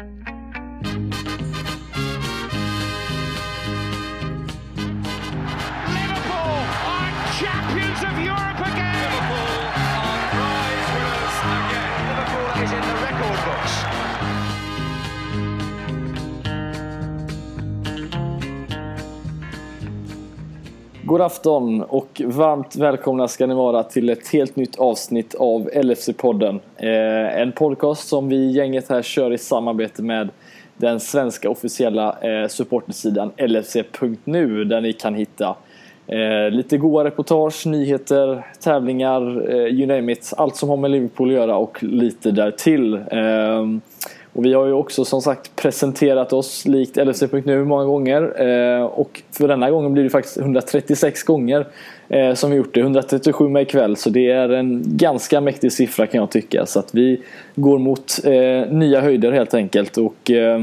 Liverpool are champions of Europe again. God afton och varmt välkomna ska ni vara till ett helt nytt avsnitt av LFC-podden. Eh, en podcast som vi i gänget här kör i samarbete med den svenska officiella eh, supportersidan LFC.nu där ni kan hitta eh, lite goa reportage, nyheter, tävlingar, eh, you name it. Allt som har med Liverpool att göra och lite därtill. Ehm, och vi har ju också som sagt presenterat oss likt LFC.nu många gånger. Eh, och för denna gången blir det faktiskt 136 gånger eh, som vi gjort det. 137 med ikväll. Så det är en ganska mäktig siffra kan jag tycka. Så att vi går mot eh, nya höjder helt enkelt. Och eh,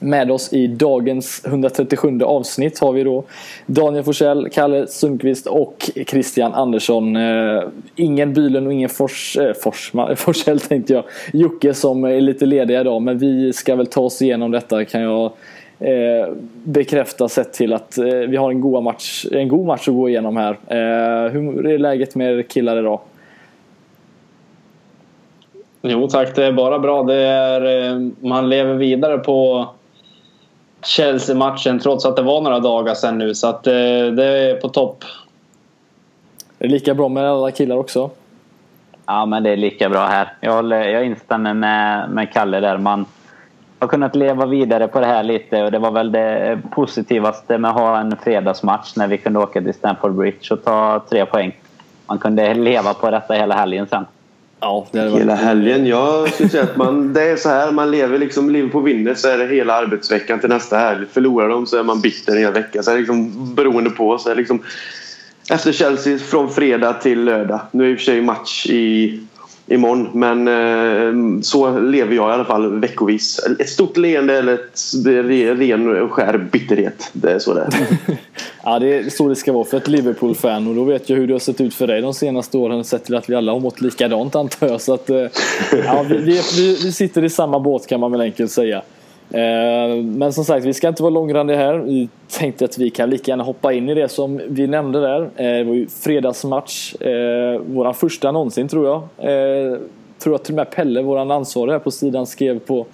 med oss i dagens 137 avsnitt har vi då Daniel Forsell, Kalle Sundqvist och Christian Andersson. Eh, ingen Bylund och ingen Fors, eh, Forsell tänkte jag. Jocke som är lite lediga idag men vi ska väl ta oss igenom detta kan jag eh, bekräfta sett till att eh, vi har en, goda match, en god match att gå igenom här. Eh, hur är läget med er killar idag? Jo tack, det är bara bra. Det är, eh, man lever vidare på Chelsea-matchen trots att det var några dagar sedan nu. Så att, eh, det är på topp. Det är lika bra med alla killar också? Ja, men det är lika bra här. Jag, håller, jag instämmer med, med Kalle där. Man har kunnat leva vidare på det här lite och det var väl det positivaste med att ha en fredagsmatch när vi kunde åka till Stamford Bridge och ta tre poäng. Man kunde leva på detta hela helgen sen. Ja, det hela varit... helgen. Jag skulle säga att man, det är så här. Man lever liksom, Liverpool vinner så är det hela arbetsveckan till nästa helg. Förlorar de så är man bitter en hel vecka. Så är det liksom beroende på. Så är det liksom, efter Chelsea från fredag till lördag. Nu är i och för sig match i imorgon. Men eh, så lever jag i alla fall veckovis. Ett stort leende eller ett ren och skär bitterhet. Det är så det är. ja, det är så det ska vara för ett Liverpool-fan. Och då vet jag hur det har sett ut för dig de senaste åren. Sett till att vi alla har mått likadant antar jag. Så att, eh, ja, vi, vi, vi sitter i samma båt kan man väl enkelt säga. Eh, men som sagt, vi ska inte vara långrandiga här. Vi tänkte att vi kan lika gärna hoppa in i det som vi nämnde där. Eh, det var ju fredagsmatch. vår våran första någonsin tror jag. Tror att till och med Pelle, våran ansvarig här på sidan, skrev på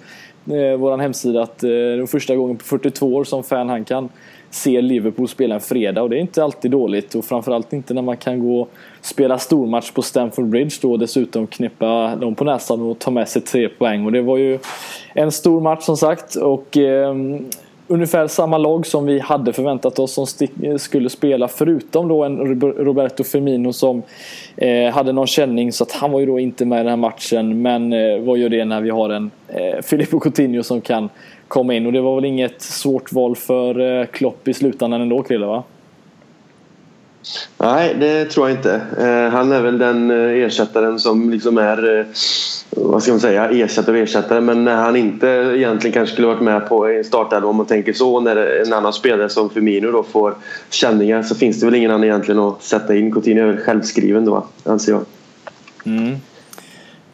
Eh, våran hemsida att eh, det är första gången på 42 år som fan han kan se Liverpool spela en fredag. Och det är inte alltid dåligt. Och framförallt inte när man kan gå och spela stormatch på Stamford Bridge då och dessutom knäppa dem på näsan och ta med sig tre poäng. Och det var ju en stor match som sagt. Och eh, ungefär samma lag som vi hade förväntat oss som eh, skulle spela förutom då en Roberto Firmino som eh, hade någon känning så att han var ju då inte med i den här matchen men eh, vad gör det när vi har en eh, Filippo Coutinho som kan komma in och det var väl inget svårt val för eh, Klopp i slutändan ändå Krille va? Nej, det tror jag inte. Eh, han är väl den eh, ersättaren som liksom är, eh, vad ska man säga, ersättare och ersättare. Men när han inte egentligen kanske skulle varit med på en startelva om man tänker så. När en annan spelare som Firmino då får känningar så finns det väl ingen annan egentligen att sätta in. Coutinho är väl självskriven då, anser jag. Mm.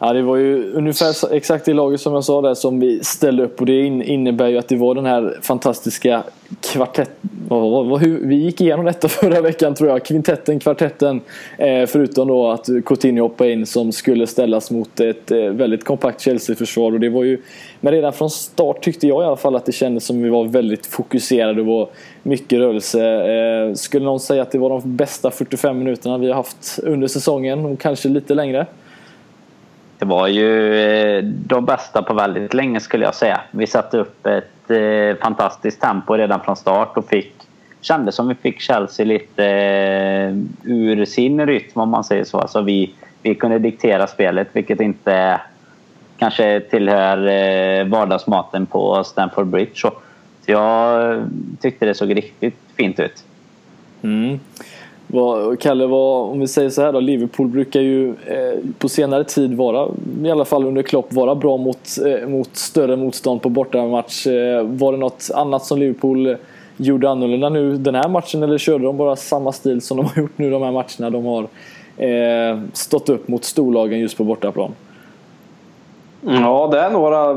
Ja, det var ju ungefär exakt det laget som jag sa där som vi ställde upp och det innebär ju att det var den här fantastiska kvartett... vi gick igenom detta förra veckan tror jag. Kvintetten, kvartetten. Eh, förutom då att Coutinho hoppade in som skulle ställas mot ett eh, väldigt kompakt Chelsea-försvar. Och det var ju... Men redan från start tyckte jag i alla fall att det kändes som att vi var väldigt fokuserade och var mycket rörelse. Eh, skulle någon säga att det var de bästa 45 minuterna vi har haft under säsongen och kanske lite längre? Det var ju eh, de bästa på väldigt länge skulle jag säga. Vi satte upp ett eh, fantastiskt tempo redan från start och fick kände som vi fick Chelsea lite eh, ur sin rytm om man säger så. Alltså vi, vi kunde diktera spelet vilket inte kanske tillhör vardagsmaten på Stamford Bridge. Så jag tyckte det såg riktigt fint ut. Mm. Vad, Kalle, vad, om vi säger så här då. Liverpool brukar ju eh, på senare tid vara, i alla fall under Klopp, vara bra mot, eh, mot större motstånd på bortamatch. Eh, var det något annat som Liverpool gjorde annorlunda nu den här matchen eller körde de bara samma stil som de har gjort nu de här matcherna de har eh, stått upp mot storlagen just på bortaplan? Ja, det är några.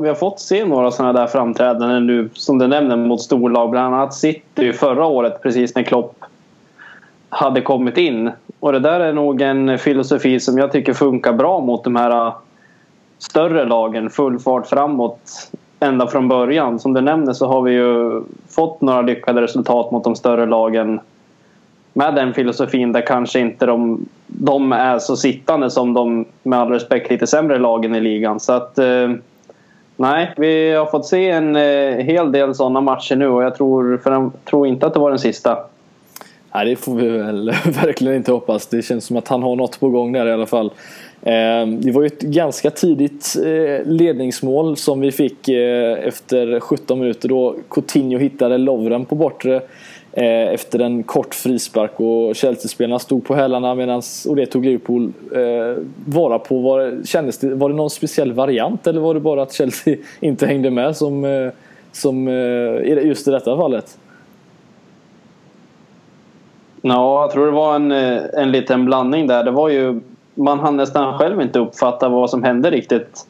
Vi har fått se några sådana där framträdanden nu som du nämner mot storlag. Bland annat City förra året precis när Klopp hade kommit in. Och det där är nog en filosofi som jag tycker funkar bra mot de här äh, större lagen. Full fart framåt ända från början. Som du nämner så har vi ju fått några lyckade resultat mot de större lagen med den filosofin där kanske inte de, de är så sittande som de med all respekt lite sämre lagen i ligan. Så att eh, nej, vi har fått se en eh, hel del sådana matcher nu och jag tror, för jag tror inte att det var den sista. Nej, det får vi väl verkligen inte hoppas. Det känns som att han har något på gång där i alla fall. Ehm, det var ju ett ganska tidigt eh, ledningsmål som vi fick eh, efter 17 minuter då Coutinho hittade Lovren på bortre eh, efter en kort frispark och Chelsea-spelarna stod på hälarna och det tog Liverpool vara på. Var, kändes det, var det någon speciell variant eller var det bara att Chelsea inte hängde med som, som just i detta fallet? Ja, jag tror det var en, en liten blandning där. Det var ju man hann nästan själv inte uppfatta vad som hände riktigt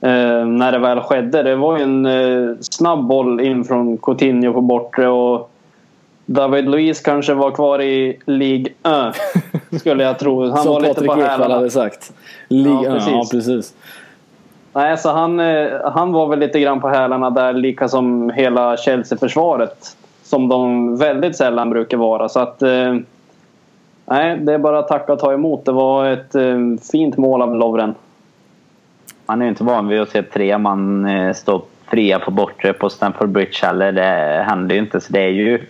eh, när det väl skedde. Det var ju en eh, snabb boll in från Coutinho på bortre och David Luiz kanske var kvar i League 1 skulle jag tro. Han Som var lite Patrik Ekwall hade sagt. League ja, precis. Ja, precis. Nej, så han, eh, han var väl lite grann på hälarna där, lika som hela Chelsea-försvaret. Som de väldigt sällan brukar vara. Så att eh, Nej, det är bara att tacka och ta emot. Det var ett eh, fint mål av Lovren. Man är inte van vid att se tre man eh, stå fria på bortre på Stamford Bridge heller. Det händer ju inte. Så det är ju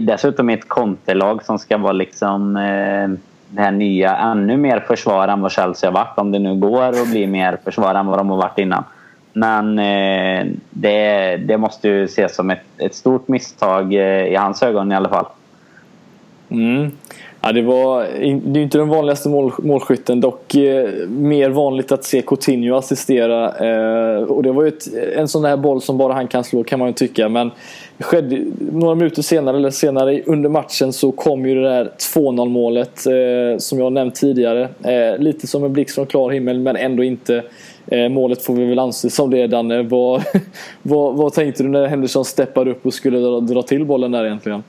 dessutom ett kontelag som ska vara liksom eh, det här nya, ännu mer försvar än vad Chelsea har varit. Om det nu går att bli mer försvar än vad de har varit innan. Men eh, det, det måste ju ses som ett, ett stort misstag eh, i hans ögon i alla fall. Mm. Ja, det, var, det är inte den vanligaste mål, målskytten, dock eh, mer vanligt att se Coutinho assistera. Eh, och det var ju ett, en sån där boll som bara han kan slå kan man ju tycka. Men skedde, några minuter senare, eller senare under matchen, så kom ju det där 2-0 målet eh, som jag nämnt tidigare. Eh, lite som en blixt från klar himmel, men ändå inte. Eh, målet får vi väl anse som det, Danne. Vad, vad, vad tänkte du när Henderson steppade upp och skulle dra, dra till bollen där egentligen?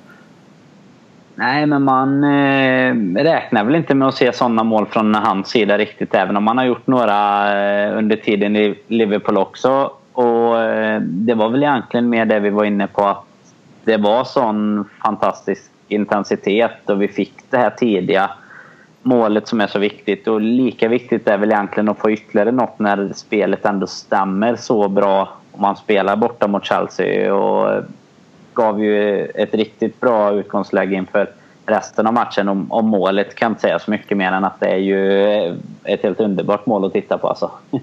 Nej, men man eh, räknar väl inte med att se sådana mål från hans sida riktigt. Även om han har gjort några eh, under tiden i Liverpool också. Och eh, Det var väl egentligen mer det vi var inne på. att Det var sån fantastisk intensitet och vi fick det här tidiga målet som är så viktigt. Och lika viktigt är väl egentligen att få ytterligare något när spelet ändå stämmer så bra. Om man spelar borta mot Chelsea. Och gav ju ett riktigt bra utgångsläge inför resten av matchen. Om, om målet kan inte säga så mycket mer än att det är ju ett helt underbart mål att titta på. Alltså.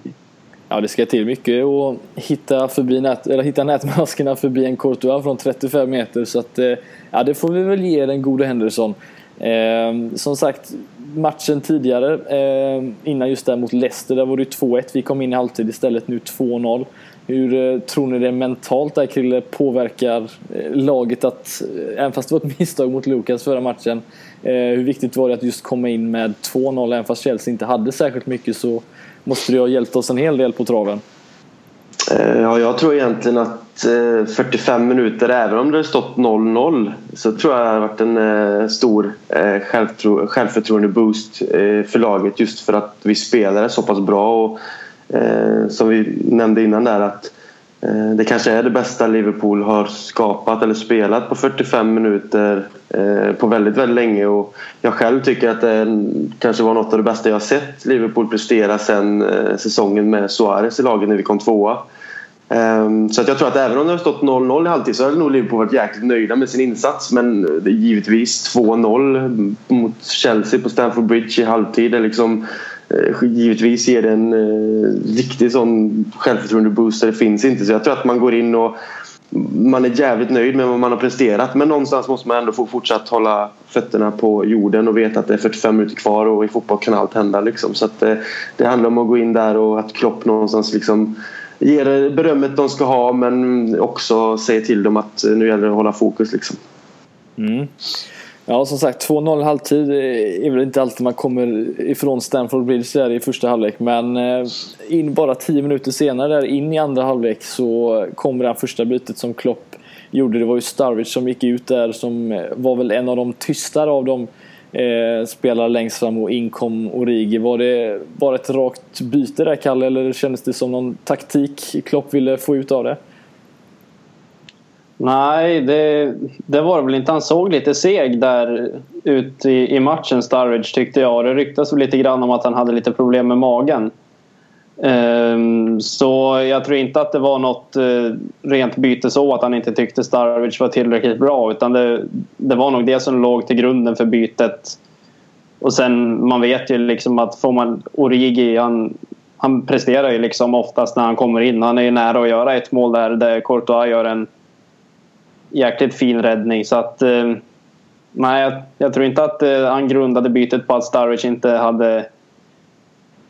Ja, det ska till mycket att hitta, förbi nät, eller hitta nätmaskerna förbi en Courtois från 35 meter. Så att, eh, ja, det får vi väl ge den gode Henderson. Eh, som sagt, matchen tidigare, eh, innan just där mot Leicester, där var det 2-1. Vi kom in i halvtid istället, nu 2-0. Hur eh, tror ni det mentalt där Krille påverkar eh, laget att, eh, även fast det var ett misstag mot Lukas förra matchen, eh, hur viktigt var det att just komma in med 2-0 även fast Chelsea inte hade särskilt mycket så måste det ha hjälpt oss en hel del på traven. Eh, ja, jag tror egentligen att eh, 45 minuter, även om det stått 0-0 så tror jag det har varit en eh, stor självförtroende-boost för laget just för att vi spelade så pass bra och som vi nämnde innan där att Eh, det kanske är det bästa Liverpool har skapat eller spelat på 45 minuter eh, på väldigt, väldigt länge och jag själv tycker att det kanske var något av det bästa jag sett Liverpool prestera sen eh, säsongen med Suarez i laget när vi kom tvåa. Ehm, så att jag tror att även om det har stått 0-0 i halvtid så hade nog Liverpool varit jäkligt nöjda med sin insats. Men givetvis 2-0 mot Chelsea på Stamford Bridge i halvtid är liksom Eh, givetvis ger det en eh, riktig sån självförtroende-booster. Det finns inte. Så jag tror att man går in och man är jävligt nöjd med vad man har presterat men någonstans måste man ändå få fortsatt hålla fötterna på jorden och veta att det är 45 minuter kvar och i fotboll kan allt hända. Liksom. Så att, eh, det handlar om att gå in där och att Klopp någonstans liksom ger berömmet de ska ha men också säger till dem att nu gäller det att hålla fokus. Liksom. Mm. Ja, som sagt 2-0 halvtid är väl inte alltid man kommer ifrån Stamford Bridge där i första halvlek. Men eh, in bara 10 minuter senare, där in i andra halvlek, så kommer det här första bytet som Klopp gjorde. Det var ju Starwich som gick ut där som eh, var väl en av de tystare av de eh, spelare längst fram och in kom Origi. Var det bara ett rakt byte där Kalle eller kändes det som någon taktik Klopp ville få ut av det? Nej, det, det var det väl inte. Han såg lite seg där ut i, i matchen, Sturridge, tyckte jag. Det ryktas lite grann om att han hade lite problem med magen. Um, så jag tror inte att det var något uh, rent byte så att han inte tyckte Sturridge var tillräckligt bra. Utan det, det var nog det som låg till grunden för bytet. Och sen, man vet ju liksom att får man Origi, han, han presterar ju liksom oftast när han kommer in. Han är ju nära att göra ett mål där, där Courtois gör en jäkligt fin räddning. Så att, eh, nej, jag, jag, tror inte att eh, han grundade bytet på att Sturridge inte hade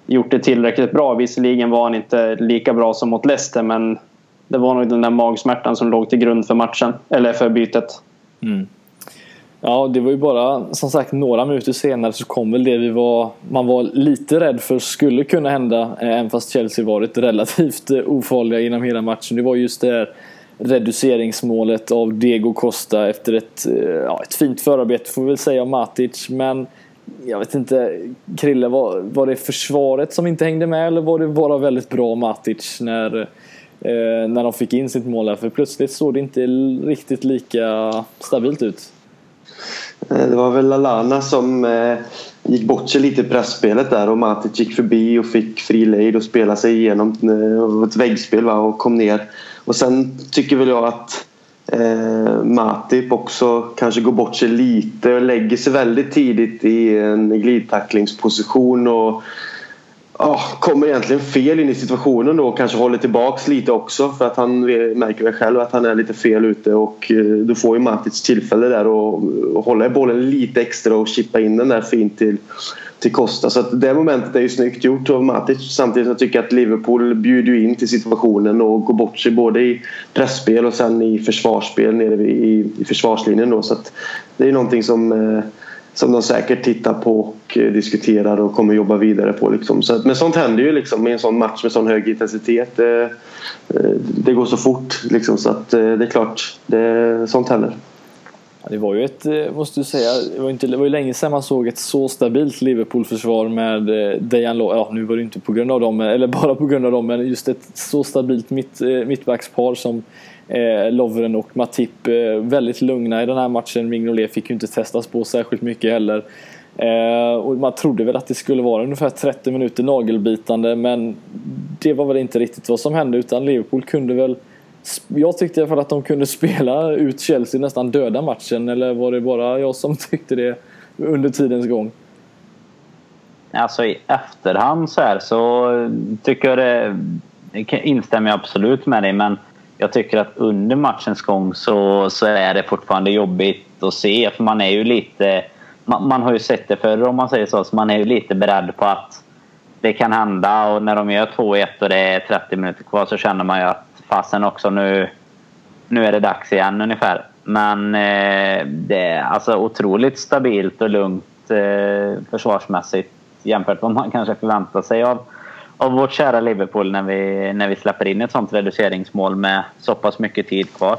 gjort det tillräckligt bra. Visserligen var han inte lika bra som mot Leicester men det var nog den där magsmärtan som låg till grund för matchen, eller för bytet. Mm. Ja, det var ju bara som sagt några minuter senare så kom väl det vi var, man var lite rädd för skulle kunna hända. Eh, även fast Chelsea varit relativt eh, ofarliga inom hela matchen. Det var just det här reduceringsmålet av Diego Costa efter ett, eh, ja, ett fint förarbete får vi väl säga av Matic. Men jag vet inte, Krille, var, var det försvaret som inte hängde med eller var det bara väldigt bra Matic när, eh, när de fick in sitt mål där? För plötsligt såg det inte riktigt lika stabilt ut. Eh, det var väl Lalana som eh, gick bort sig lite i pressspelet där och Matic gick förbi och fick fri lejd och spelade sig igenom eh, ett väggspel va, och kom ner och sen tycker väl jag att eh, Matip också kanske går bort sig lite och lägger sig väldigt tidigt i en glidtacklingsposition och ja, kommer egentligen fel in i situationen då och kanske håller tillbaks lite också för att han märker väl själv att han är lite fel ute och eh, då får ju Matic tillfälle där att hålla i bollen lite extra och chippa in den där fint till till Costa. Så att det momentet är ju snyggt gjort av Matic. Samtidigt som jag tycker att Liverpool bjuder in till situationen och går bort sig både i pressspel och sen i försvarsspel nere i, i försvarslinjen. Då. Så att det är någonting som, eh, som de säkert tittar på och eh, diskuterar och kommer jobba vidare på. Liksom. Så att, men sånt händer ju liksom i en sån match med sån hög intensitet. Det, det går så fort liksom, så att det är klart, det, sånt händer. Det var ju ett, eh, måste du säga, det var, inte, det var ju länge sedan man såg ett så stabilt Liverpool-försvar med eh, Dejan Lovren, Ja, nu var det inte på grund av dem, eh, eller bara på grund av dem, men just ett så stabilt mitt, mittbackspar som eh, Lovren och Matip. Eh, väldigt lugna i den här matchen. Mignolet fick ju inte testas på särskilt mycket heller. Eh, och man trodde väl att det skulle vara ungefär 30 minuter nagelbitande, men det var väl inte riktigt vad som hände, utan Liverpool kunde väl jag tyckte i alla fall att de kunde spela ut Chelsea nästan döda matchen eller var det bara jag som tyckte det under tidens gång? Alltså i efterhand så här så tycker jag det, instämmer jag absolut med dig men jag tycker att under matchens gång så, så är det fortfarande jobbigt att se för man är ju lite man, man har ju sett det förr om man säger så, så man är ju lite beredd på att det kan hända och när de gör 2-1 och det är 30 minuter kvar så känner man ju att fasen också nu, nu är det dags igen ungefär. Men eh, det är alltså otroligt stabilt och lugnt eh, försvarsmässigt jämfört med vad man kanske förväntar sig av, av vårt kära Liverpool när vi, när vi släpper in ett sånt reduceringsmål med så pass mycket tid kvar.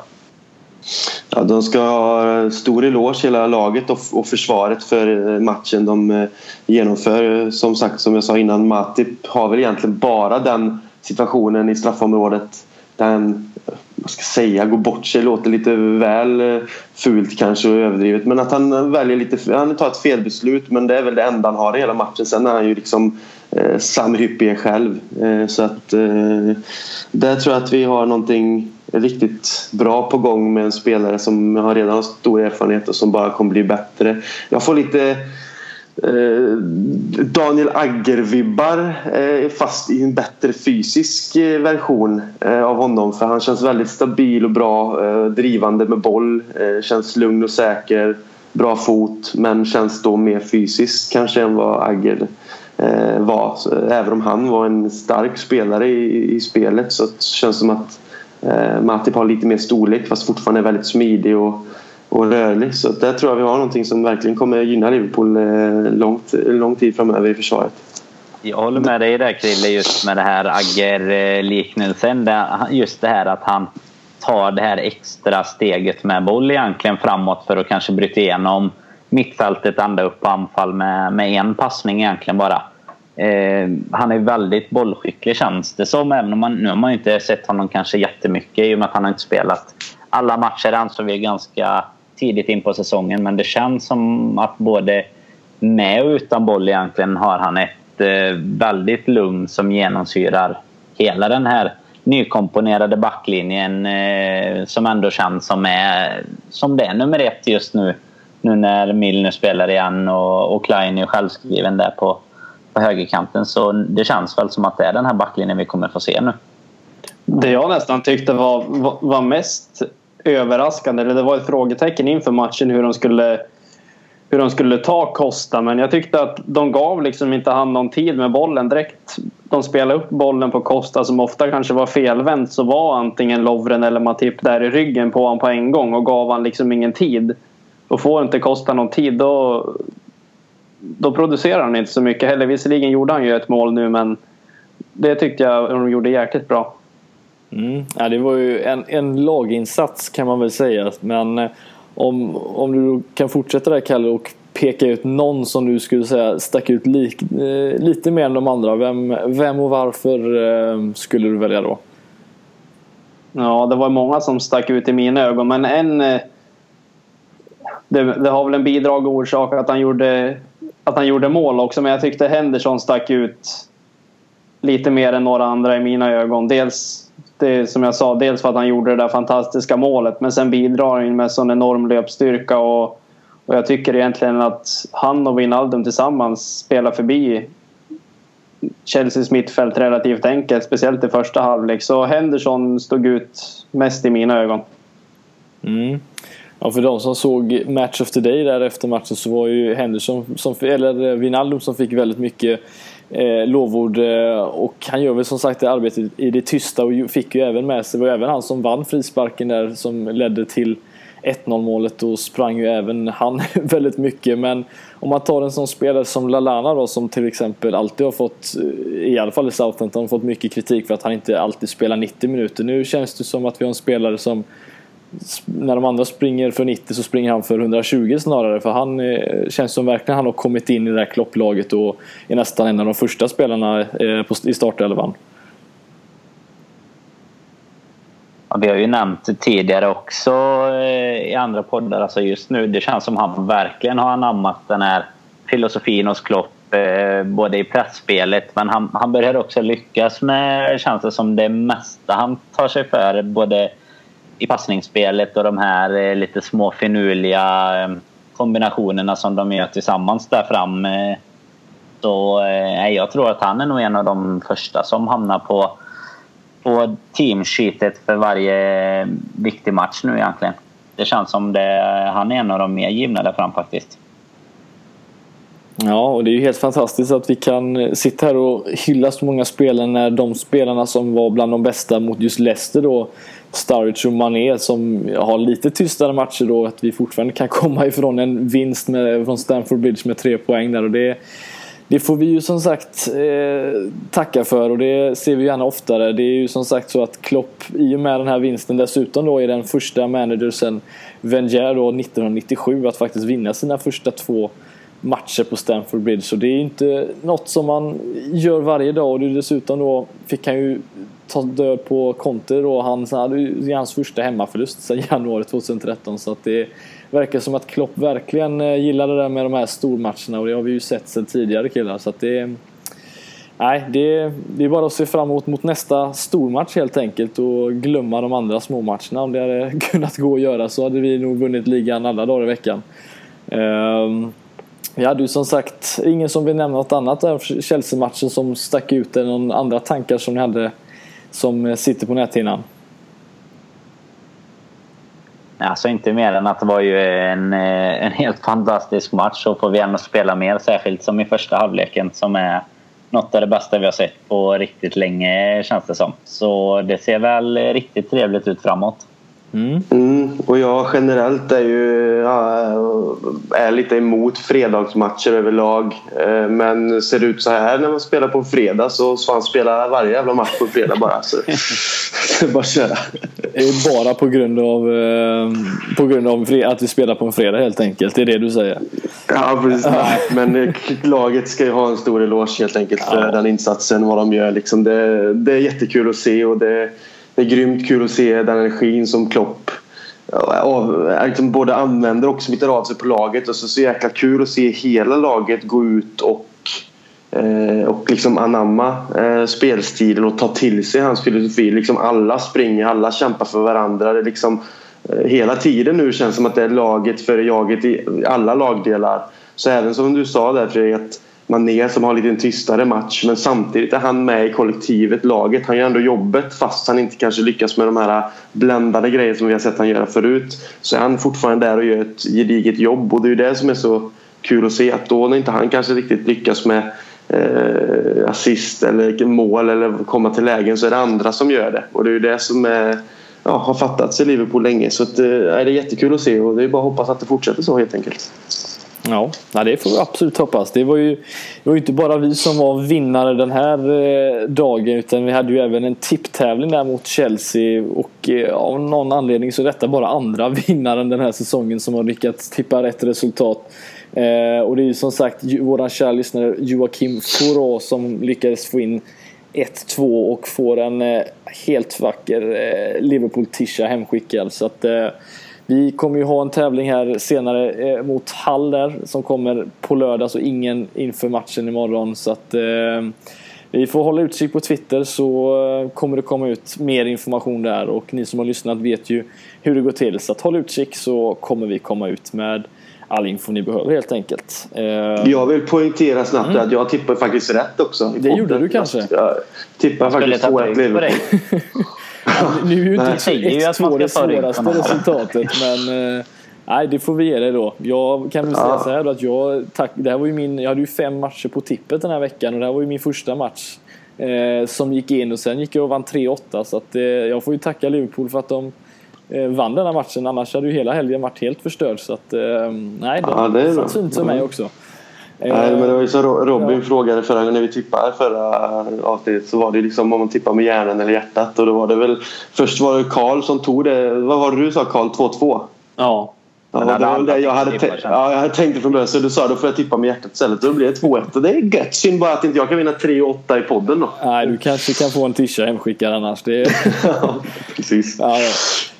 Ja, de ska ha stor eloge hela laget och, och försvaret för eh, matchen de eh, genomför. Som sagt, som jag sa innan, Matip har väl egentligen bara den situationen i straffområdet den, vad ska jag säga, går bort sig låter lite väl eh, fult kanske och överdrivet. Men att han väljer lite, han tar ett felbeslut men det är väl det enda han har i hela matchen. Sen är han ju liksom eh, Sam Hyppie själv. Eh, så att eh, där tror jag att vi har någonting riktigt bra på gång med en spelare som har redan har stor erfarenhet och som bara kommer bli bättre. Jag får lite Eh, Eh, Daniel Agger-vibbar eh, fast i en bättre fysisk eh, version av honom. För han känns väldigt stabil och bra drivande med boll känns lugn och säker bra fot men känns då mer fysiskt kanske än vad Agger var. Även om han var en stark spelare i, spelet så känns det som att Matip har lite mer storlek fast fortfarande är väldigt smidig och och rörlig. Så där tror jag vi har någonting som verkligen kommer gynna Liverpool eh, långt, lång tid framöver i försvaret. Jag håller med dig där Krille just med det här Agger-liknelsen. Just det här att han tar det här extra steget med boll egentligen framåt för att kanske bryta igenom mittfältet ända upp på anfall med, med en passning egentligen bara. Eh, han är väldigt bollskicklig känns det som. Även om man, nu har man inte sett honom kanske jättemycket i och med att han har inte spelat alla matcher ansåg vi ganska tidigt in på säsongen. Men det känns som att både med och utan boll egentligen har han ett eh, väldigt lugn som genomsyrar hela den här nykomponerade backlinjen eh, som ändå känns som, är, som det är nummer ett just nu. Nu när Milner spelar igen och, och Klein är självskriven där på, på högerkanten. Så det känns väl som att det är den här backlinjen vi kommer få se nu. Det jag nästan tyckte var, var mest överraskande, eller det var ett frågetecken inför matchen hur de skulle hur de skulle ta Costa men jag tyckte att de gav liksom inte han någon tid med bollen direkt. De spelade upp bollen på Costa som ofta kanske var felvänt så var antingen Lovren eller Matip där i ryggen på honom på en gång och gav han liksom ingen tid. Och får inte Costa någon tid då, då producerar han inte så mycket heller. Visserligen gjorde han ju ett mål nu men det tyckte jag de gjorde jäkligt bra. Mm. Ja, det var ju en, en laginsats kan man väl säga. Men eh, om, om du kan fortsätta där Kalle och peka ut någon som du skulle säga stack ut lik, eh, lite mer än de andra. Vem, vem och varför eh, skulle du välja då? Ja, det var många som stack ut i mina ögon. Men en... Eh, det, det, har väl en bidrag och orsak att han, gjorde, att han gjorde mål också. Men jag tyckte Henderson stack ut lite mer än några andra i mina ögon. Dels det som jag sa, dels för att han gjorde det där fantastiska målet men sen bidrar han med sån enorm löpstyrka och, och jag tycker egentligen att han och Wijnaldum tillsammans spelar förbi Chelseas mittfält relativt enkelt, speciellt i första halvlek. Så Henderson stod ut mest i mina ögon. Mm. Ja, för de som såg Match of the Day där efter matchen så var ju Henderson, som, eller Wijnaldum som fick väldigt mycket eh, lovord. Eh, och han gör väl som sagt det arbetet i det tysta och fick ju även med sig, det var även han som vann frisparken där som ledde till 1-0 målet och sprang ju även han väldigt mycket. Men om man tar en sån spelare som Lalana då som till exempel alltid har fått, eh, i alla fall i Southampton, fått mycket kritik för att han inte alltid spelar 90 minuter. Nu känns det som att vi har en spelare som när de andra springer för 90 så springer han för 120 snarare. För han eh, känns som verkligen han har kommit in i det här klopplaget och är nästan en av de första spelarna eh, i startelvan. Ja, vi har ju nämnt tidigare också eh, i andra poddar, alltså just nu, det känns som han verkligen har anammat den här filosofin hos Klopp eh, både i pressspelet men han, han börjar också lyckas med, känns det som, det mesta han tar sig för. Både i passningsspelet och de här eh, lite små finurliga eh, kombinationerna som de gör tillsammans där fram. Så eh, eh jag tror att han är nog en av de första som hamnar på, på teamsheetet för varje viktig match nu egentligen. Det känns som det, han är en av de mer givna där fram faktiskt. Ja, och det är ju helt fantastiskt att vi kan sitta här och hylla så många spelare när de spelarna som var bland de bästa mot just Leicester då Sturridge och Mané som har lite tystare matcher då att vi fortfarande kan komma ifrån en vinst med, från Stamford Bridge med tre poäng där och det det får vi ju som sagt eh, tacka för och det ser vi gärna oftare. Det är ju som sagt så att Klopp i och med den här vinsten dessutom då är den första manager sen Wenger då 1997 att faktiskt vinna sina första två matcher på Stamford Bridge. Så det är ju inte något som man gör varje dag och dessutom då fick han ju ta död på konter och Han hade ju hans första hemmaförlust sedan januari 2013 så att det verkar som att Klopp verkligen eh, gillar det där med de här stormatcherna och det har vi ju sett sedan tidigare killar så att det Nej, det, det är bara att se fram emot mot nästa stormatch helt enkelt och glömma de andra småmatcherna. Om det hade kunnat gå att göra så hade vi nog vunnit ligan alla dagar i veckan. Ehm, um, vi hade ju som sagt ingen som vill nämna något annat än Chelsea-matchen som stack ut eller någon andra tankar som ni hade som eh, sitter på näthinnan? Alltså inte mer än att det var ju en, eh, en helt fantastisk match och får vi ändå spela mer särskilt som i första halvleken som är något av det bästa vi har sett på riktigt länge känns det som. Så det ser väl riktigt trevligt ut framåt. Mm. Mm, och jag generellt är ju är lite emot fredagsmatcher överlag. Eh, men ser det ut så här när man spelar på fredag så ska man spela varje jävla match på fredag bara. Så bara köra. Det är bara på grund av, eh, på grund av att vi spelar på en fredag helt enkelt. Det är det du säger? Ja precis. Men laget ska ju ha en stor eloge helt enkelt för ja. den insatsen vad de gör. Liksom det, det är jättekul att se och det det är grymt kul att se den energin som Klopp av, eh, liksom både använder och smittar av sig på laget. Och så, så jäkla kul att se hela laget gå ut och eh, och liksom anamma eh, spelstilen och ta till sig hans filosofi. Liksom alla springer, alla kämpar för varandra. Det liksom, eh, hela tiden nu känns det som att det är laget före jaget i alla lagdelar. Så även som du sa där Fredrik, att Mané som har lite en tystare match men samtidigt är han med i kollektivet, laget. Han gör ändå jobbet fast han inte kanske lyckas med de här bländande grejerna som vi har sett han göra förut. Så är han fortfarande där och gör ett gediget jobb och det är ju det som är så kul att se att då när inte han kanske riktigt lyckas med eh, assist eller mål eller komma till lägen så är det andra som gör det och det är ju det som är ja, har fattats i Liverpool länge så att, eh, det är jättekul att se och det är bara att hoppas att det fortsätter så helt enkelt. Ja, det får vi absolut hoppas. Det var ju det var inte bara vi som var vinnare den här eh, dagen utan vi hade ju även en tipptävling där mot Chelsea och eh, av någon anledning så är detta bara andra vinnaren den här säsongen som har lyckats tippa rätt resultat. Eh, och det är ju som sagt våran kära lyssnare Joakim Foureau som lyckades få in 1-2 och får en helt vacker Liverpool-tisha hemskickad. Så att vi kommer ju ha en tävling här senare eh, mot Hall där som kommer på lördag så ingen inför matchen imorgon. Så att eh, vi får hålla utkik på Twitter så eh, kommer det komma ut mer information där och ni som har lyssnat vet ju hur det går till. Så att håll utkik så kommer vi komma ut med all info ni behöver helt enkelt. Eh, jag vill poängtera snabbt mm. att jag tippar faktiskt rätt också. Det gjorde du kanske? Jag tippar faktiskt 2-1 Liverpool. nu är ju inte 1-2 det svåraste resultatet men eh, Nej, det får vi ge dig då. Jag kan väl säga ja. så här då att jag, tack, det här var ju min, jag hade ju fem matcher på tippet den här veckan och det här var ju min första match eh, som gick in och sen gick jag och vann 3-8 så att eh, jag får ju tacka Liverpool för att de eh, vann den här matchen annars hade ju hela helgen varit helt förstörd så att eh, nej, det, ja, det satt fint för mig också. Nej, men det var ju så Robin ja. frågade förra gången när vi tippade förra avsnittet så var det liksom om man tippar med hjärnan eller hjärtat och då var det väl först var det Karl som tog det. Vad var det du sa Karl? 2-2? Ja. Ja, det var det jag hade, ja, jag hade tänkt från början. Så du sa då får jag tippa med hjärtat istället. Då blir det 2-1 och det är gött. Synd bara att inte jag kan vinna 3-8 i podden då. Nej, du kanske kan få en tisha hemskickad annars. Det är... ja, precis. Ja, ja.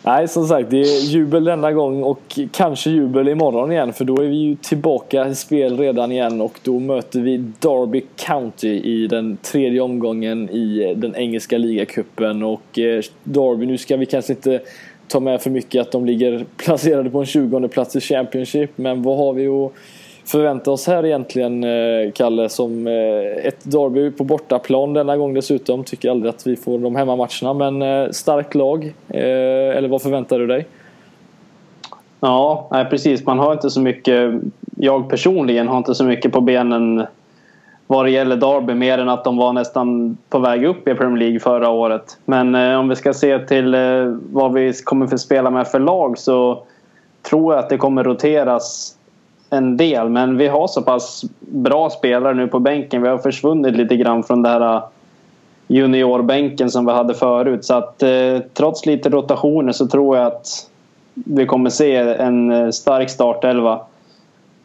Nej, som sagt, det är jubel denna gång och kanske jubel imorgon igen för då är vi ju tillbaka i spel redan igen och då möter vi Derby County i den tredje omgången i den engelska ligacupen och eh, Derby, nu ska vi kanske inte ta med för mycket att de ligger placerade på en 20 plats i Championship men vad har vi att förvänta oss här egentligen eh, Kalle som eh, ett derby på bortaplan denna gång dessutom. Tycker aldrig att vi får de hemmamatcherna men eh, starkt lag. Eller vad förväntar du dig? Ja, nej, precis. Man har inte så mycket. Jag personligen har inte så mycket på benen vad det gäller Derby mer än att de var nästan på väg upp i Premier League förra året. Men eh, om vi ska se till eh, vad vi kommer få spela med för lag så tror jag att det kommer roteras en del. Men vi har så pass bra spelare nu på bänken. Vi har försvunnit lite grann från det här eh, juniorbänken som vi hade förut. Så att eh, trots lite rotationer så tror jag att vi kommer se en eh, stark startelva.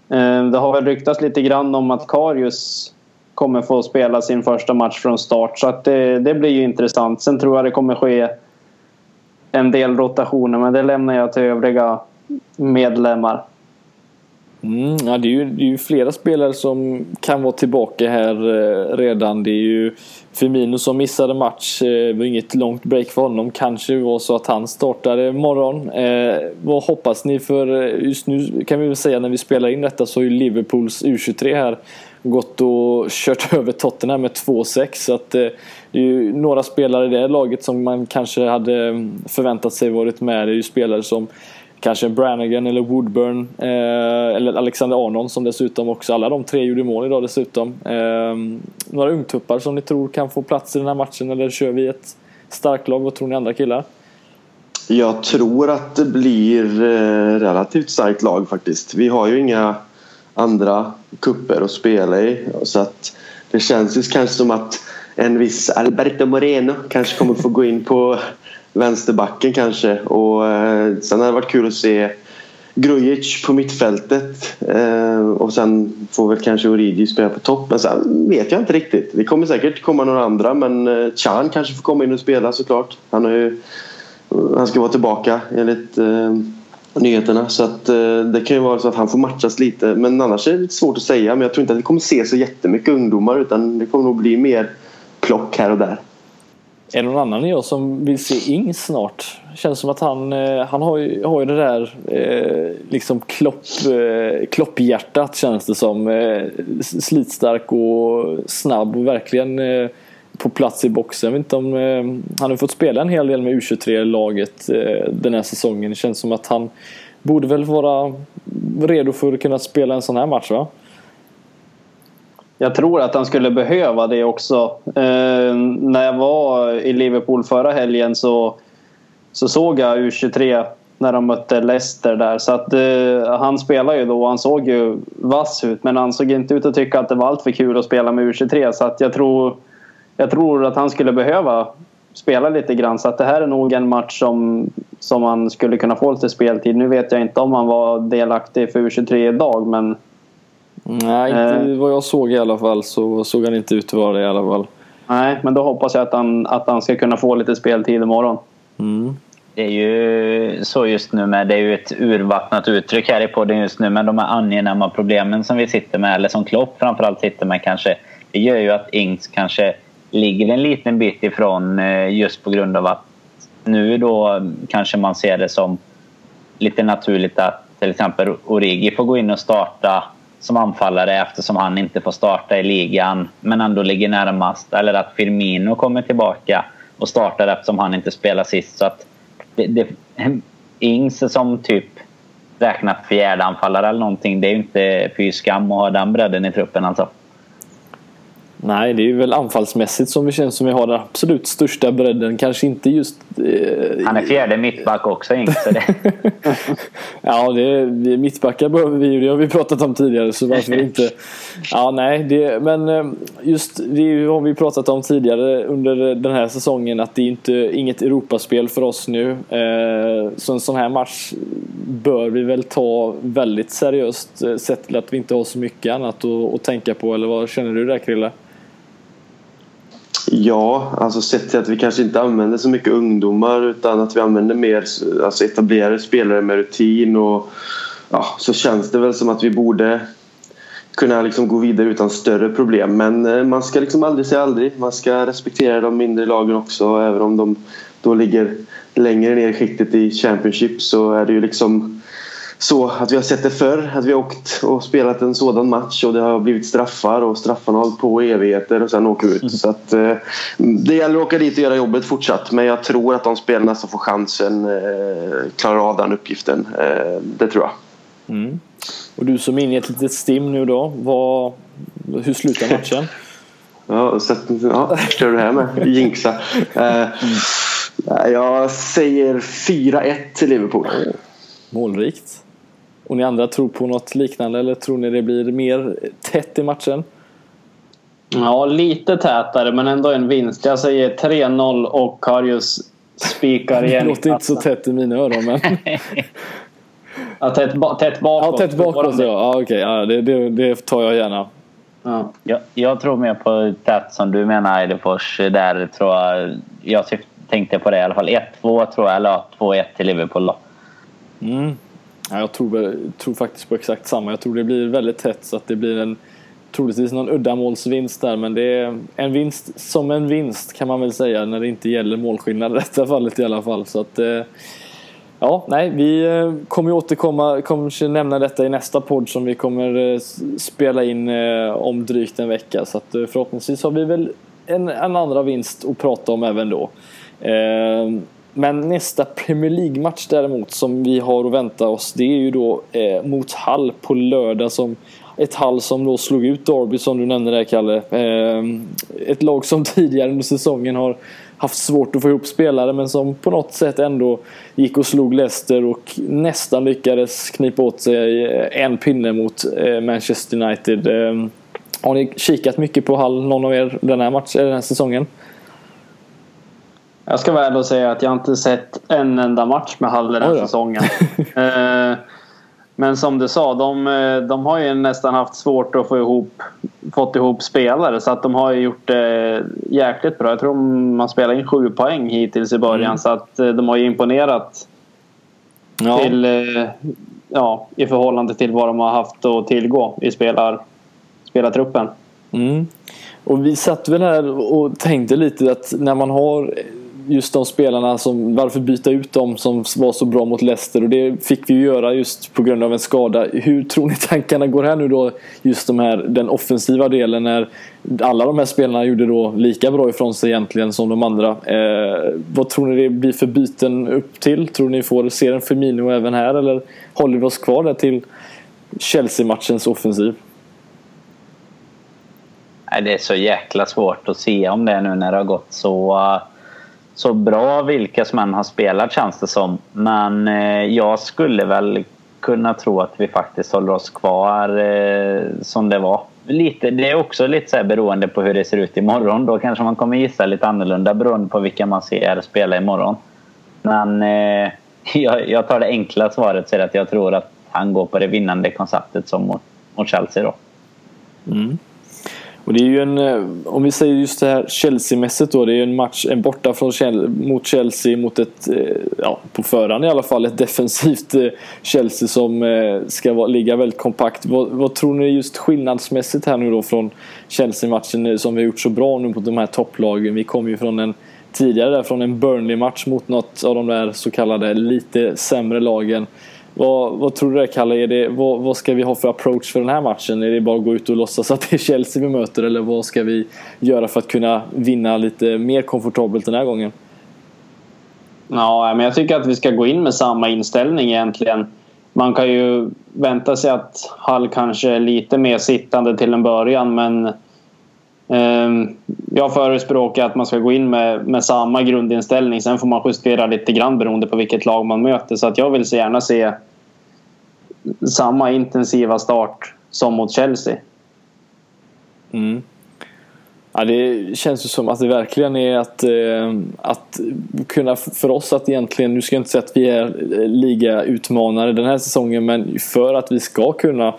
Eh, det har väl ryktats lite grann om att Karius kommer få spela sin första match från start. Så att det, det blir ju intressant. Sen tror jag det kommer ske en del rotationer men det lämnar jag till övriga medlemmar. Mm, ja, det, är ju, det är ju flera spelare som kan vara tillbaka här eh, redan. Det är ju Firmino som missade match. Eh, det var inget långt break för honom. Kanske var så att han startade imorgon. Eh, vad hoppas ni för... Eh, just nu kan vi väl säga när vi spelar in detta så är ju Liverpools U23 här gått och kört över Tottenham med 2-6. Så att, eh, det är ju några spelare i det laget som man kanske hade mm, förväntat sig varit med. Det är ju spelare som kanske Brannigan eller Woodburn eh, eller Alexander Arnon som dessutom också, alla de tre gjorde mål idag dessutom. Eh, några ungtuppar som ni tror kan få plats i den här matchen eller kör vi ett starkt lag? Vad tror ni andra killar? Jag tror att det blir eh, relativt starkt lag faktiskt. Vi har ju inga andra kupper att spela i. Så att det känns ju kanske som att en viss Alberto Moreno kanske kommer få gå in på vänsterbacken kanske. Och eh, sen hade det varit kul att se Grujic på mittfältet eh, och sen får väl kanske Origi spela på topp. Men sen vet jag inte riktigt. Det kommer säkert komma några andra men eh, Chan kanske får komma in och spela såklart. Han, är ju, han ska vara tillbaka enligt eh, nyheterna så att eh, det kan ju vara så att han får matchas lite men annars är det lite svårt att säga men jag tror inte att vi kommer se så jättemycket ungdomar utan det kommer nog bli mer plock här och där. Är det någon annan än jag som vill se Ing snart? Känns som att han, eh, han har, ju, har ju det där eh, liksom klopp, eh, klopphjärtat känns det som. Eh, slitstark och snabb och verkligen eh, på plats i boxen. Jag vet inte om, eh, han har fått spela en hel del med U23-laget eh, den här säsongen. Det känns som att han borde väl vara redo för att kunna spela en sån här match va? Jag tror att han skulle behöva det också. Eh, när jag var i Liverpool förra helgen så, så såg jag U23 när de mötte Leicester där. Så att, eh, han spelade ju då och han såg ju vass ut men han såg inte ut att tycka att det var allt för kul att spela med U23. Så att jag, tror, jag tror att han skulle behöva spela lite grann. Så att det här är nog en match som, som han skulle kunna få lite speltid. Nu vet jag inte om han var delaktig för U23 idag men Nej, inte eh. vad jag såg i alla fall så såg han inte ut att vara det i alla fall. Nej, men då hoppas jag att han, att han ska kunna få lite speltid imorgon. Mm. Det är ju så just nu med, det är ju ett urvattnat uttryck här i podden just nu, men de här angenäma problemen som vi sitter med, eller som Klopp framförallt sitter med kanske, det gör ju att Ings kanske ligger en liten bit ifrån eh, just på grund av att nu då kanske man ser det som lite naturligt att till exempel Origi får gå in och starta som anfallare eftersom han inte får starta i ligan men ändå ligger närmast. Eller att Firmino kommer tillbaka och startar eftersom han inte spelar sist. Så att det, det, Ings som typ räknat fjärde anfallare eller någonting. Det är ju inte fy skam att ha den bredden i truppen alltså. Nej, det är väl anfallsmässigt som vi känns som vi har den absolut största bredden. Kanske inte just... Eh, Han är fjärde mittback också, inte det. ja, det är, mittbackar behöver vi ju. Det har vi pratat om tidigare, så varför inte? Ja, nej, det, men eh, just det har vi pratat om tidigare under den här säsongen att det är inte inget Europaspel för oss nu. Eh, så en sån här match bör vi väl ta väldigt seriöst eh, sett till att vi inte har så mycket annat att, att tänka på. Eller vad känner du där Krille? Ja, alltså sett till att vi kanske inte använder så mycket ungdomar utan att vi använder mer alltså etablerade spelare med rutin och ja, så känns det väl som att vi borde kunna liksom gå vidare utan större problem. Men eh, man ska liksom aldrig säga aldrig. Man ska respektera de mindre lagen också även om de då ligger längre ner i skiktet i Championship så är det ju liksom så att vi har sett det förr. Att vi har åkt och spelat en sådan match och det har blivit straffar och straffarna har hållit på i evigheter och sen åker vi ut. Mm. Så att, eh, det gäller att åka dit och göra jobbet fortsatt. Men jag tror att de spelarna som får chansen eh, klarar av den uppgiften. Eh, det tror jag. Mm. Och du som är inne i ett litet stim nu då. Vad, hur slutar matchen? ja, så, ja, kör du här med? Jinxa. Eh, jag säger 4-1 till Liverpool. Målrikt. Och ni andra tror på något liknande eller tror ni det blir mer tätt i matchen? Ja, lite tätare men ändå en vinst. Jag säger 3-0 och Karius spikar igen. Det låter inte så tätt i mina öron men... ja, tätt, ba tätt bakåt. Ja, tätt bakåt ja. ja Okej, okay. ja, det, det, det, tar jag gärna. Ja. Jag, jag tror mer på tätt som du menar Eidefors. Där tror jag... Jag tänkte på det i alla fall. 1-2 tror jag, eller 2-1 till Liverpool då. Mm. Ja, jag tror, tror, faktiskt på exakt samma. Jag tror det blir väldigt tätt så att det blir en troligtvis någon uddamålsvinst där men det är en vinst som en vinst kan man väl säga när det inte gäller målskillnad i detta fallet i alla fall. Så att, eh, ja, nej, vi eh, kommer kommer återkomma, kommer nämna detta i nästa podd som vi kommer eh, spela in om drygt en vecka. Så att förhoppningsvis har vi väl en, en andra vinst att prata om även då. Men nästa Premier League-match däremot som vi har att vänta oss det är ju då eh, mot Hall på lördag. Som, ett Hall som då slog ut Derby som du nämnde där Kalle. Eh, ett lag som tidigare under säsongen har haft svårt att få ihop spelare men som på något sätt ändå gick och slog Leicester och nästan lyckades knipa åt sig eh, en pinne mot eh, Manchester United. Ehm, har ni kikat mycket på Hall, någon av er, den här, match, den här säsongen? Jag ska ärlig och säga att jag inte sett en enda match med Hall den här säsongen. Eh, men som du sa, de, de har ju nästan haft svårt att få ihop, fått ihop spelare. Så att de har gjort det jäkligt bra. Jag tror man spelar in sju poäng hittills i början. Mm. Så att eh, de har ju imponerat ja. Till, eh, ja, i förhållande till vad de har haft att tillgå i spelar, spelartruppen. Mm. Och vi satt väl här och tänkte lite att när man har just de spelarna som, varför byta ut dem som var så bra mot Leicester och det fick vi ju göra just på grund av en skada. Hur tror ni tankarna går här nu då, just de här, den offensiva delen när alla de här spelarna gjorde då lika bra ifrån sig egentligen som de andra. Eh, vad tror ni det blir för byten upp till? Tror ni får se en Firmino även här eller håller vi oss kvar där till Chelsea-matchens offensiv? Det är så jäkla svårt att se om det nu när det har gått så så bra vilka som än har spelat känns det som. Men eh, jag skulle väl kunna tro att vi faktiskt håller oss kvar eh, som det var. Lite, det är också lite så beroende på hur det ser ut imorgon. Då kanske man kommer gissa lite annorlunda beroende på vilka man ser spela imorgon. Men eh, jag, jag, tar det enkla svaret så att jag tror att han går på det vinnande konceptet som mot, mot Chelsea då. Mm. Och det är ju en, eh, om vi säger just det här Chelsea-mässigt då, det är ju en match, en borta från Chelsea, mot Chelsea mot ett, eh, ja på förhand i alla fall, ett defensivt eh, Chelsea som ska vara, ligga väldigt kompakt. Vad, vad, tror ni just skillnadsmässigt här nu då från Chelsea-matchen som vi har gjort så bra nu mot de här topplagen? Vi kom ju från en tidigare där från en Burnley-match mot något av de där så kallade lite sämre lagen. Vad, vad tror du där Kalle? Är det, vad, vad, ska vi ha för approach för den här matchen? Är det bara att gå ut och låtsas att det är Chelsea vi möter eller vad ska vi göra för att kunna vinna lite mer komfortabelt den här gången? Ja, men jag tycker att vi ska gå in med samma inställning egentligen. Man kan ju vänta sig att Hall kanske är lite mer sittande till en början men Ehm, jag förespråkar att man ska gå in med, med samma grundinställning. Sen får man justera lite grann beroende på vilket lag man möter. Så att jag vill så gärna se samma intensiva start som mot Chelsea. Mm. Ja, det känns ju som att det verkligen är att, eh, att kunna för oss att egentligen, nu ska jag inte säga att vi är ligautmanare den här säsongen men för att vi ska kunna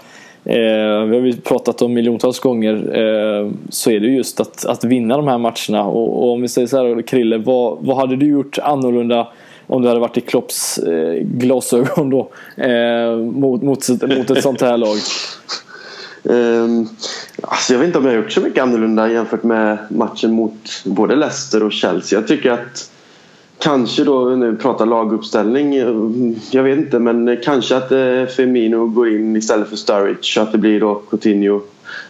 Eh, vi har ju pratat om miljontals gånger eh, så är det just att, att vinna de här matcherna. Och, och om vi säger så här Krille, vad, vad hade du gjort annorlunda om du hade varit i Klopps eh, glasögon då eh, mot, mot, mot ett sånt här lag? Um, alltså jag vet inte om jag har gjort så mycket annorlunda jämfört med matchen mot både Leicester och Chelsea. Jag tycker att Kanske då, nu pratar laguppställning, eh, jag vet inte men kanske att Femino Firmino går in istället för Sturridge så att det blir då Coutinho,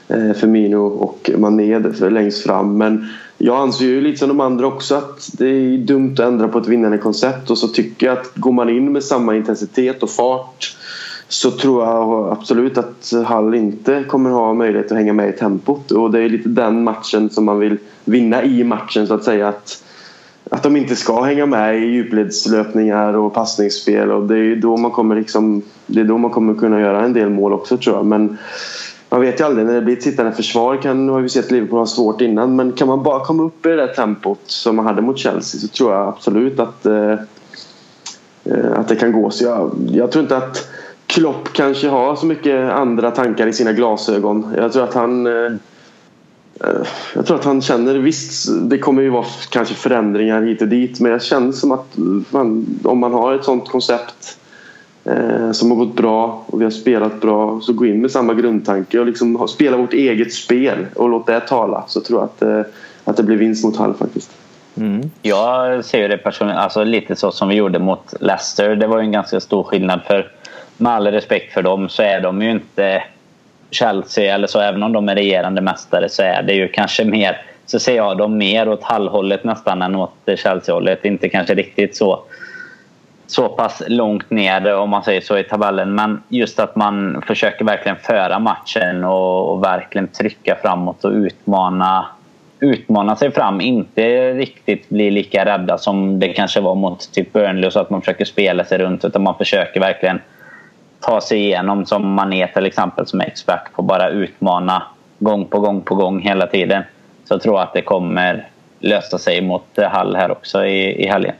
Femino Firmino och Mané längst fram. Men jag anser ju lite som de andra också att det är dumt att ändra på ett vinnande koncept och så tycker jag att går man in med samma intensitet och fart så tror jag absolut att Hall inte kommer ha möjlighet att hänga med i tempot och det är lite den matchen som man vill vinna i matchen så att säga att att de inte ska hänga med i djupledslöpningar och passningsspel och det är då man kommer liksom det är då man kommer kunna göra en del mål också tror jag. Men man vet ju aldrig när det blir ett sittande försvar kan, nu har vi sett Liverpool ha svårt innan men kan man bara komma upp i det där tempot som man hade mot Chelsea så tror jag absolut att eh, eh att det kan gå. Så jag, jag tror inte att Klopp kanske har så mycket andra tankar i sina glasögon. Jag tror att han Eh, jag tror att han känner, visst det kommer ju vara kanske förändringar hit och dit men jag känner som att man, om man har ett sånt koncept eh, som har gått bra och vi har spelat bra så gå in med samma grundtanke och liksom spela vårt eget spel och låt det tala så tror jag att, eh, att det blir vinst mot Hall faktiskt. Mm. Jag ser det personligen alltså lite så som vi gjorde mot Leicester. Det var ju en ganska stor skillnad för med all respekt för dem så är de ju inte Chelsea eller så, även om de är regerande mästare så är det ju kanske mer så ser jag dem mer åt hallhållet nästan än åt Chelsea-hållet. Inte kanske riktigt så, så pass långt ner om man säger så i tabellen. Men just att man försöker verkligen föra matchen och, och verkligen trycka framåt och utmana utmana sig fram. Inte riktigt bli lika rädda som det kanske var mot typ Burnley så att man försöker spela sig runt utan man försöker verkligen ta sig igenom som Mané till exempel som är expert på att bara utmana gång på gång på gång hela tiden. Så jag tror att det kommer lösa sig mot Hall här också i, i helgen.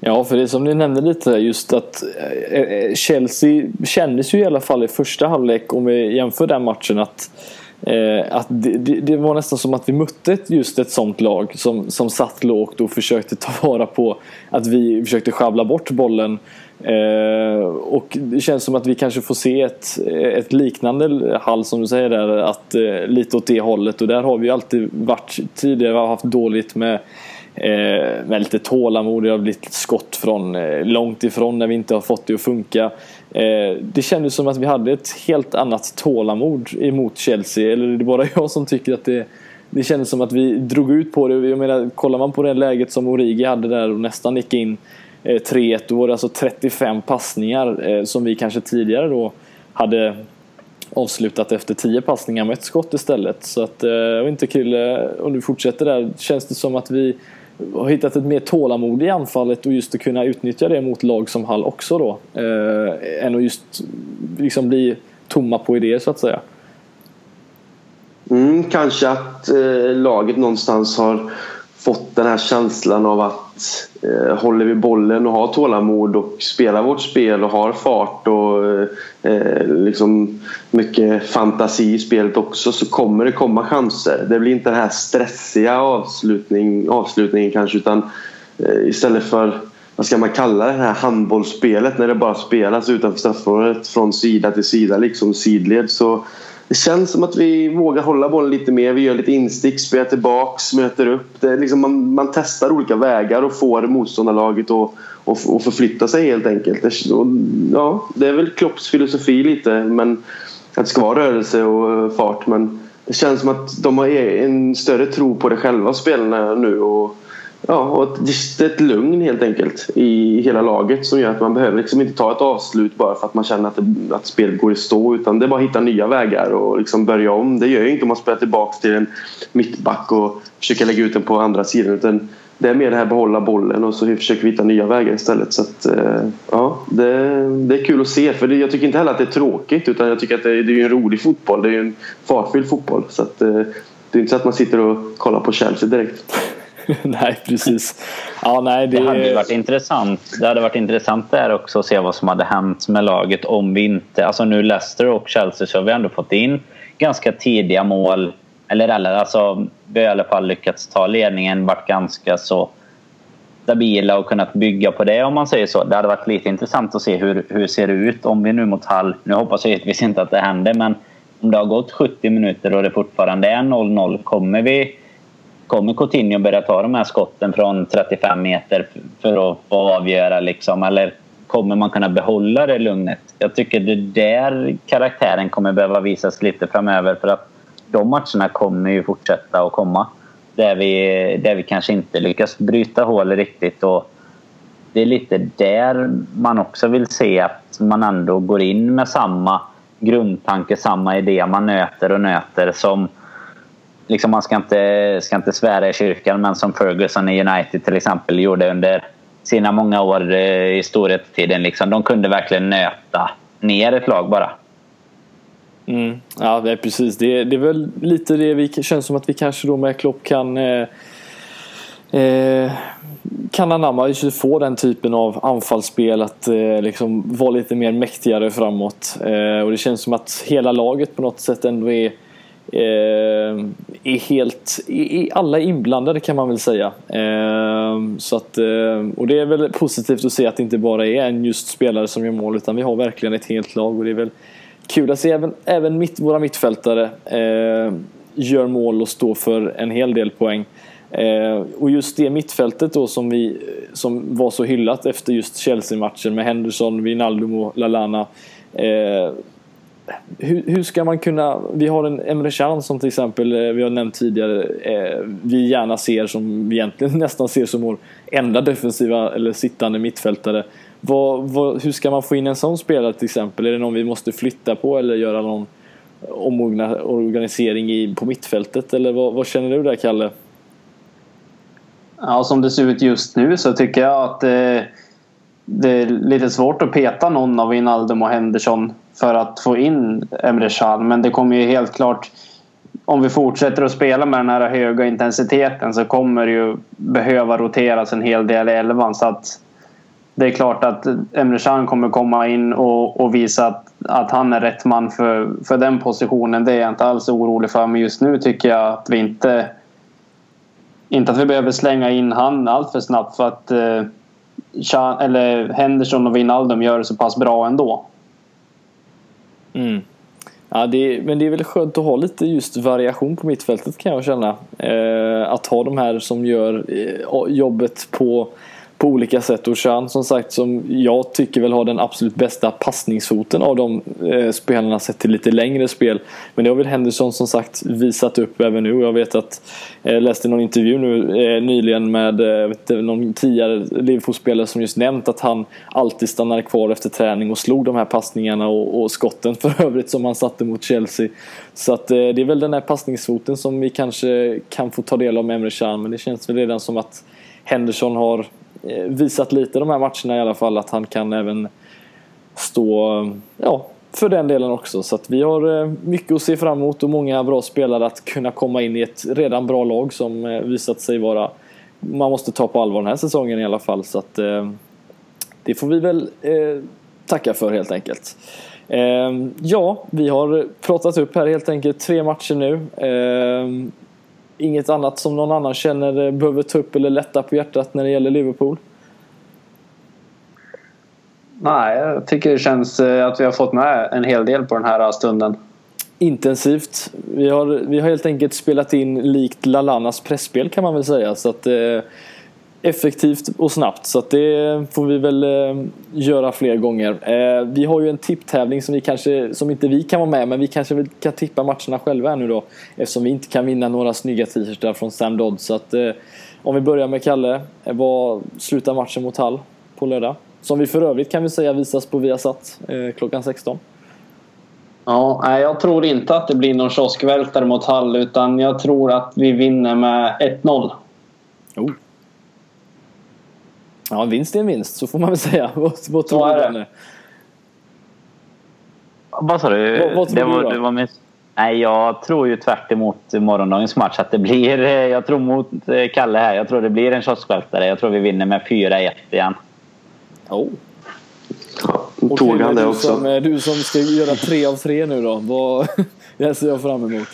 Ja, för det som ni nämnde lite just att eh, eh, Chelsea kändes ju i alla fall i första halvlek om vi jämför den matchen att Eh, att det, det, det, var nästan som att vi mötte just ett sånt lag som, som satt lågt och försökte ta vara på att vi försökte sjabbla bort bollen. Eh, och det känns som att vi kanske får se ett, ett liknande hall som du säger där, att, eh, lite åt det hållet. Och där har vi alltid varit tidigare, har haft dåligt med Eh, med lite tålamod, det har blivit skott från eh, långt ifrån när vi inte har fått det att funka. Eh, det kändes som att vi hade ett helt annat tålamod emot Chelsea. Eller är det bara jag som tycker att det det kändes som att vi drog ut på det. Jag menar, kollar man på det läget som Origi hade där och nästan gick in 3-1. Då var det alltså 35 passningar eh, som vi kanske tidigare då hade avslutat efter 10 passningar med ett skott istället. Så att, eh, och inte Krille, eh, om du fortsätter där, känns det som att vi har hittat ett mer tålamod i anfallet och just att kunna utnyttja det mot lag som Hall också då. Eh, än att just liksom bli tomma på idéer så att säga. Mm, kanske att eh, laget någonstans har fått den här känslan av att eh, håller vi bollen och har tålamod och spelar vårt spel och har fart och eh, liksom mycket fantasi i spelet också så kommer det komma chanser. Det blir inte den här stressiga avslutning, avslutningen kanske utan eh, istället för vad ska man kalla det här handbollsspelet när det bara spelas utanför straffområdet från sida till sida liksom sidled så det känns som att vi vågar hålla bollen lite mer. Vi gör lite instick, spelar tillbaks, möter upp. Det liksom man, man testar olika vägar och får motståndarlaget att och, och förflytta sig helt enkelt. Det, och, ja, det är väl Klopps filosofi lite men att det ska vara rörelse och eh, fart men det känns som att de har e- en större tro på det själva spelarna nu och Ja, och just ett lugn helt enkelt i hela laget som gör att man behöver liksom inte ta ett avslut bara för att man känner att, det, att spelet går i stå utan det är bara att hitta nya vägar och liksom börja om. Det gör ju inte om man spelar tillbaka till en mittback och försöker lägga ut den på andra sidan utan det är mer det här behålla bollen och så försöker vi hitta nya vägar istället. Så att, eh, ja, det, det är kul att se för jag tycker inte heller att det är tråkigt utan jag tycker att det är, det är en rolig fotboll. Det är en fartfylld fotboll. Så att, eh, det är inte så att man sitter och kollar på Chelsea direkt. nej, precis. Ja, nej, det... det hade varit intressant. Det hade varit intressant där också att se vad som hade hänt med laget om vi inte... Alltså nu Leicester och Chelsea så har vi ändå fått in ganska tidiga mål. Eller, eller alltså, vi har i alla fall lyckats ta ledningen, varit ganska så stabila och kunnat bygga på det om man säger så. Det hade varit lite intressant att se hur, hur det ser ut om vi nu mot Hall... Nu hoppas jag givetvis inte att det händer men om det har gått 70 minuter och det fortfarande är 0-0, kommer vi kommer Coutinho börja ta de här skotten från 35 meter för att få avgöra liksom? Eller kommer man kunna behålla det lugnet? Jag tycker det där karaktären kommer behöva visas lite framöver för att de matcherna kommer ju fortsätta att komma. Där vi, där vi kanske inte lyckas bryta hål riktigt och det är lite där man också vill se att man ändå går in med samma grundtanke, samma idé. Man nöter och nöter som liksom man ska inte, ska inte svära i kyrkan men som Ferguson i United till exempel gjorde under sina många år eh, i storhetstiden. Liksom, de kunde verkligen nöta ner ett lag bara. Mm. Ja, det är precis. Det, det är väl lite det vi känns som att vi kanske då med Klopp kan eh, eh, kan anamma, få den typen av anfallsspel att eh, liksom vara lite mer mäktigare framåt. Eh, och det känns som att hela laget på något sätt ändå är eh, är helt, är, alla inblandade kan man väl säga. Eh, så att, eh, och det är väl positivt att se att det inte bara är en just spelare som gör mål utan vi har verkligen ett helt lag och det är väl kul att se även, även mitt, våra mittfältare eh, gör mål och står för en hel del poäng. Eh, och just det mittfältet då som, vi, som var så hyllat efter just Chelsea-matchen med Henderson, Wijnaldum och Lalana. Eh, hur, hur, ska man kunna... Vi har en Emre Can som till exempel eh, vi har nämnt tidigare eh, vi gärna ser som vi egentligen nästan ser som vår enda defensiva eller sittande mittfältare. Vad, vad, hur ska man få in en sån spelare till exempel? Är det någon vi måste flytta på eller göra någon omorganisering i, på mittfältet? Eller vad, vad, känner du där Kalle? Ja, som det ser ut just nu så tycker jag att eh, det är lite svårt att peta någon av Wijnaldum och Henderson för att få in Emre Can. Men det kommer ju helt klart om vi fortsätter att spela med den här höga intensiteten så kommer det ju behöva roteras en hel del i elvan. Så att det är klart att Emre Can kommer komma in och, och visa att, att han är rätt man för, för den positionen. Det är jag inte alls orolig för. Men just nu tycker jag att vi inte... Inte att vi behöver slänga in han allt för snabbt för att eh, Can, eller Henderson och Wijnaldum gör det så pass bra ändå. Mm. Ja, det är, men det är väl skönt att ha lite just variation på mittfältet kan jag känna. Eh, att ha de här som gör eh, jobbet på på olika sätt. Och Chan som sagt som jag tycker väl har den absolut bästa passningsfoten av de eh, spelarna sett till lite längre spel. Men det har väl Henderson som sagt visat upp även nu. Jag vet att jag eh, läste någon intervju nu eh, nyligen med eh, vet, någon tidigare Liverpool-spelare som just nämnt att han alltid stannade kvar efter träning och slog de här passningarna och, och skotten för övrigt som han satte mot Chelsea. Så att eh, det är väl den här passningsfoten som vi kanske kan få ta del av med Emre Can men det känns väl redan som att Henderson har Eh, visat lite de här matcherna i alla fall att han kan även stå ja, för den delen också. Så att vi har eh, mycket att se fram emot och många bra spelare att kunna komma in i ett redan bra lag som eh, visat sig vara man måste ta på allvar den här säsongen i alla fall. Så att det får vi väl tacka för helt enkelt. Ja, vi har pratat upp här helt enkelt tre matcher nu inget annat som någon annan känner behöver ta upp eller lätta på hjärtat när det gäller Liverpool? Nej, jag tycker det känns eh, att vi har fått med en hel del på den här stunden. Intensivt. Vi har, vi har helt enkelt spelat in likt Lalanas pressspel kan man väl säga. Så att, eh, effektivt och snabbt. Så det får vi väl eh, göra fler gånger. Eh, vi har ju en tipptävling som, vi kanske, som inte vi kan vara med men vi kanske kan tippa matcherna själva nu då. Eftersom vi inte kan vinna några snygga t-shirtar från Sam Dodd. Så att, eh, om vi börjar med Kalle. Vad slutar matchen mot Hall på lördag? Som vi för övrigt kan vi säga visas på Viasat klockan 16. Ja, jag tror inte att det blir någon kioskvältare mot Hall utan jag tror att vi vinner med 1-0. Oh. Ja, en vinst är en vinst, så får man väl säga. vad, vad tror du, Danne? Vad sa du? Vad, vad tror det du var, då? Det var med... Nej, jag tror ju tvärt emot morgondagens match att det blir... Eh, jag tror mot eh, Kalle här. Jag tror det blir en kioskvältare. Jag tror vi vinner med 4-1 igen. Oh. Ja, tog han det också. Som, du som ska göra tre av tre nu då. Vad, ser jag fram emot.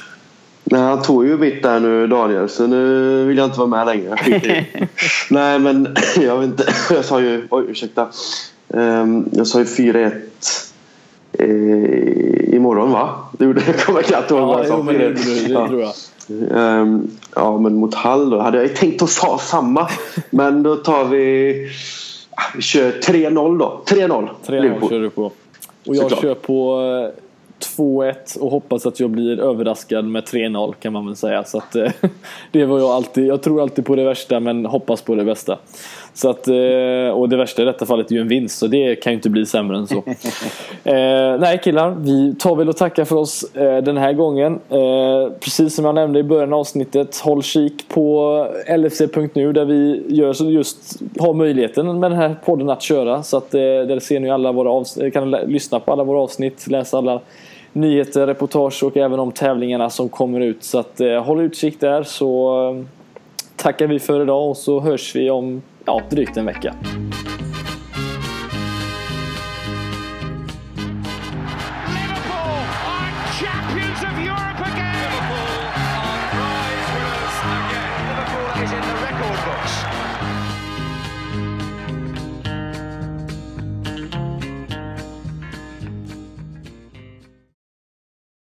Nej, han tog ju mitt där nu Daniel så nu vill jag inte vara med längre. Nej men jag vet inte. Jag sa ju, oj ursäkta. Um, jag sa ju 4-1 eh, imorgon va? Det gjorde jag. kommer knappt ihåg vad jag sa. Jo, det, det, det tror jag. Um, ja men mot Hall då hade jag tänkt att sa samma. men då tar vi vi kör 3-0 då. 3-0. 3-0 kör du på. Och jag Såklart. kör på eh, 2-1 och hoppas att jag blir överraskad med 3-0 kan man väl säga. Så att, eh, det var jag alltid. Jag tror alltid på det värsta men hoppas på det bästa. Så att, eh, och det värsta i detta fallet är ju en vinst så det kan ju inte bli sämre än så. eh, nej killar, vi tar väl och tackar för oss eh, den här gången. Eh, precis som jag nämnde i början av avsnittet, håll kik på LFC.nu där vi gör så just har möjligheten med den här podden att köra. Så att eh, där ser ni alla våra avsnitt, kan lyssna på alla våra avsnitt, läsa alla nyheter, reportage och även om tävlingarna som kommer ut. Så att, eh, håll utkik där så eh, tackar vi för idag och så hörs vi om ja, drygt en vecka.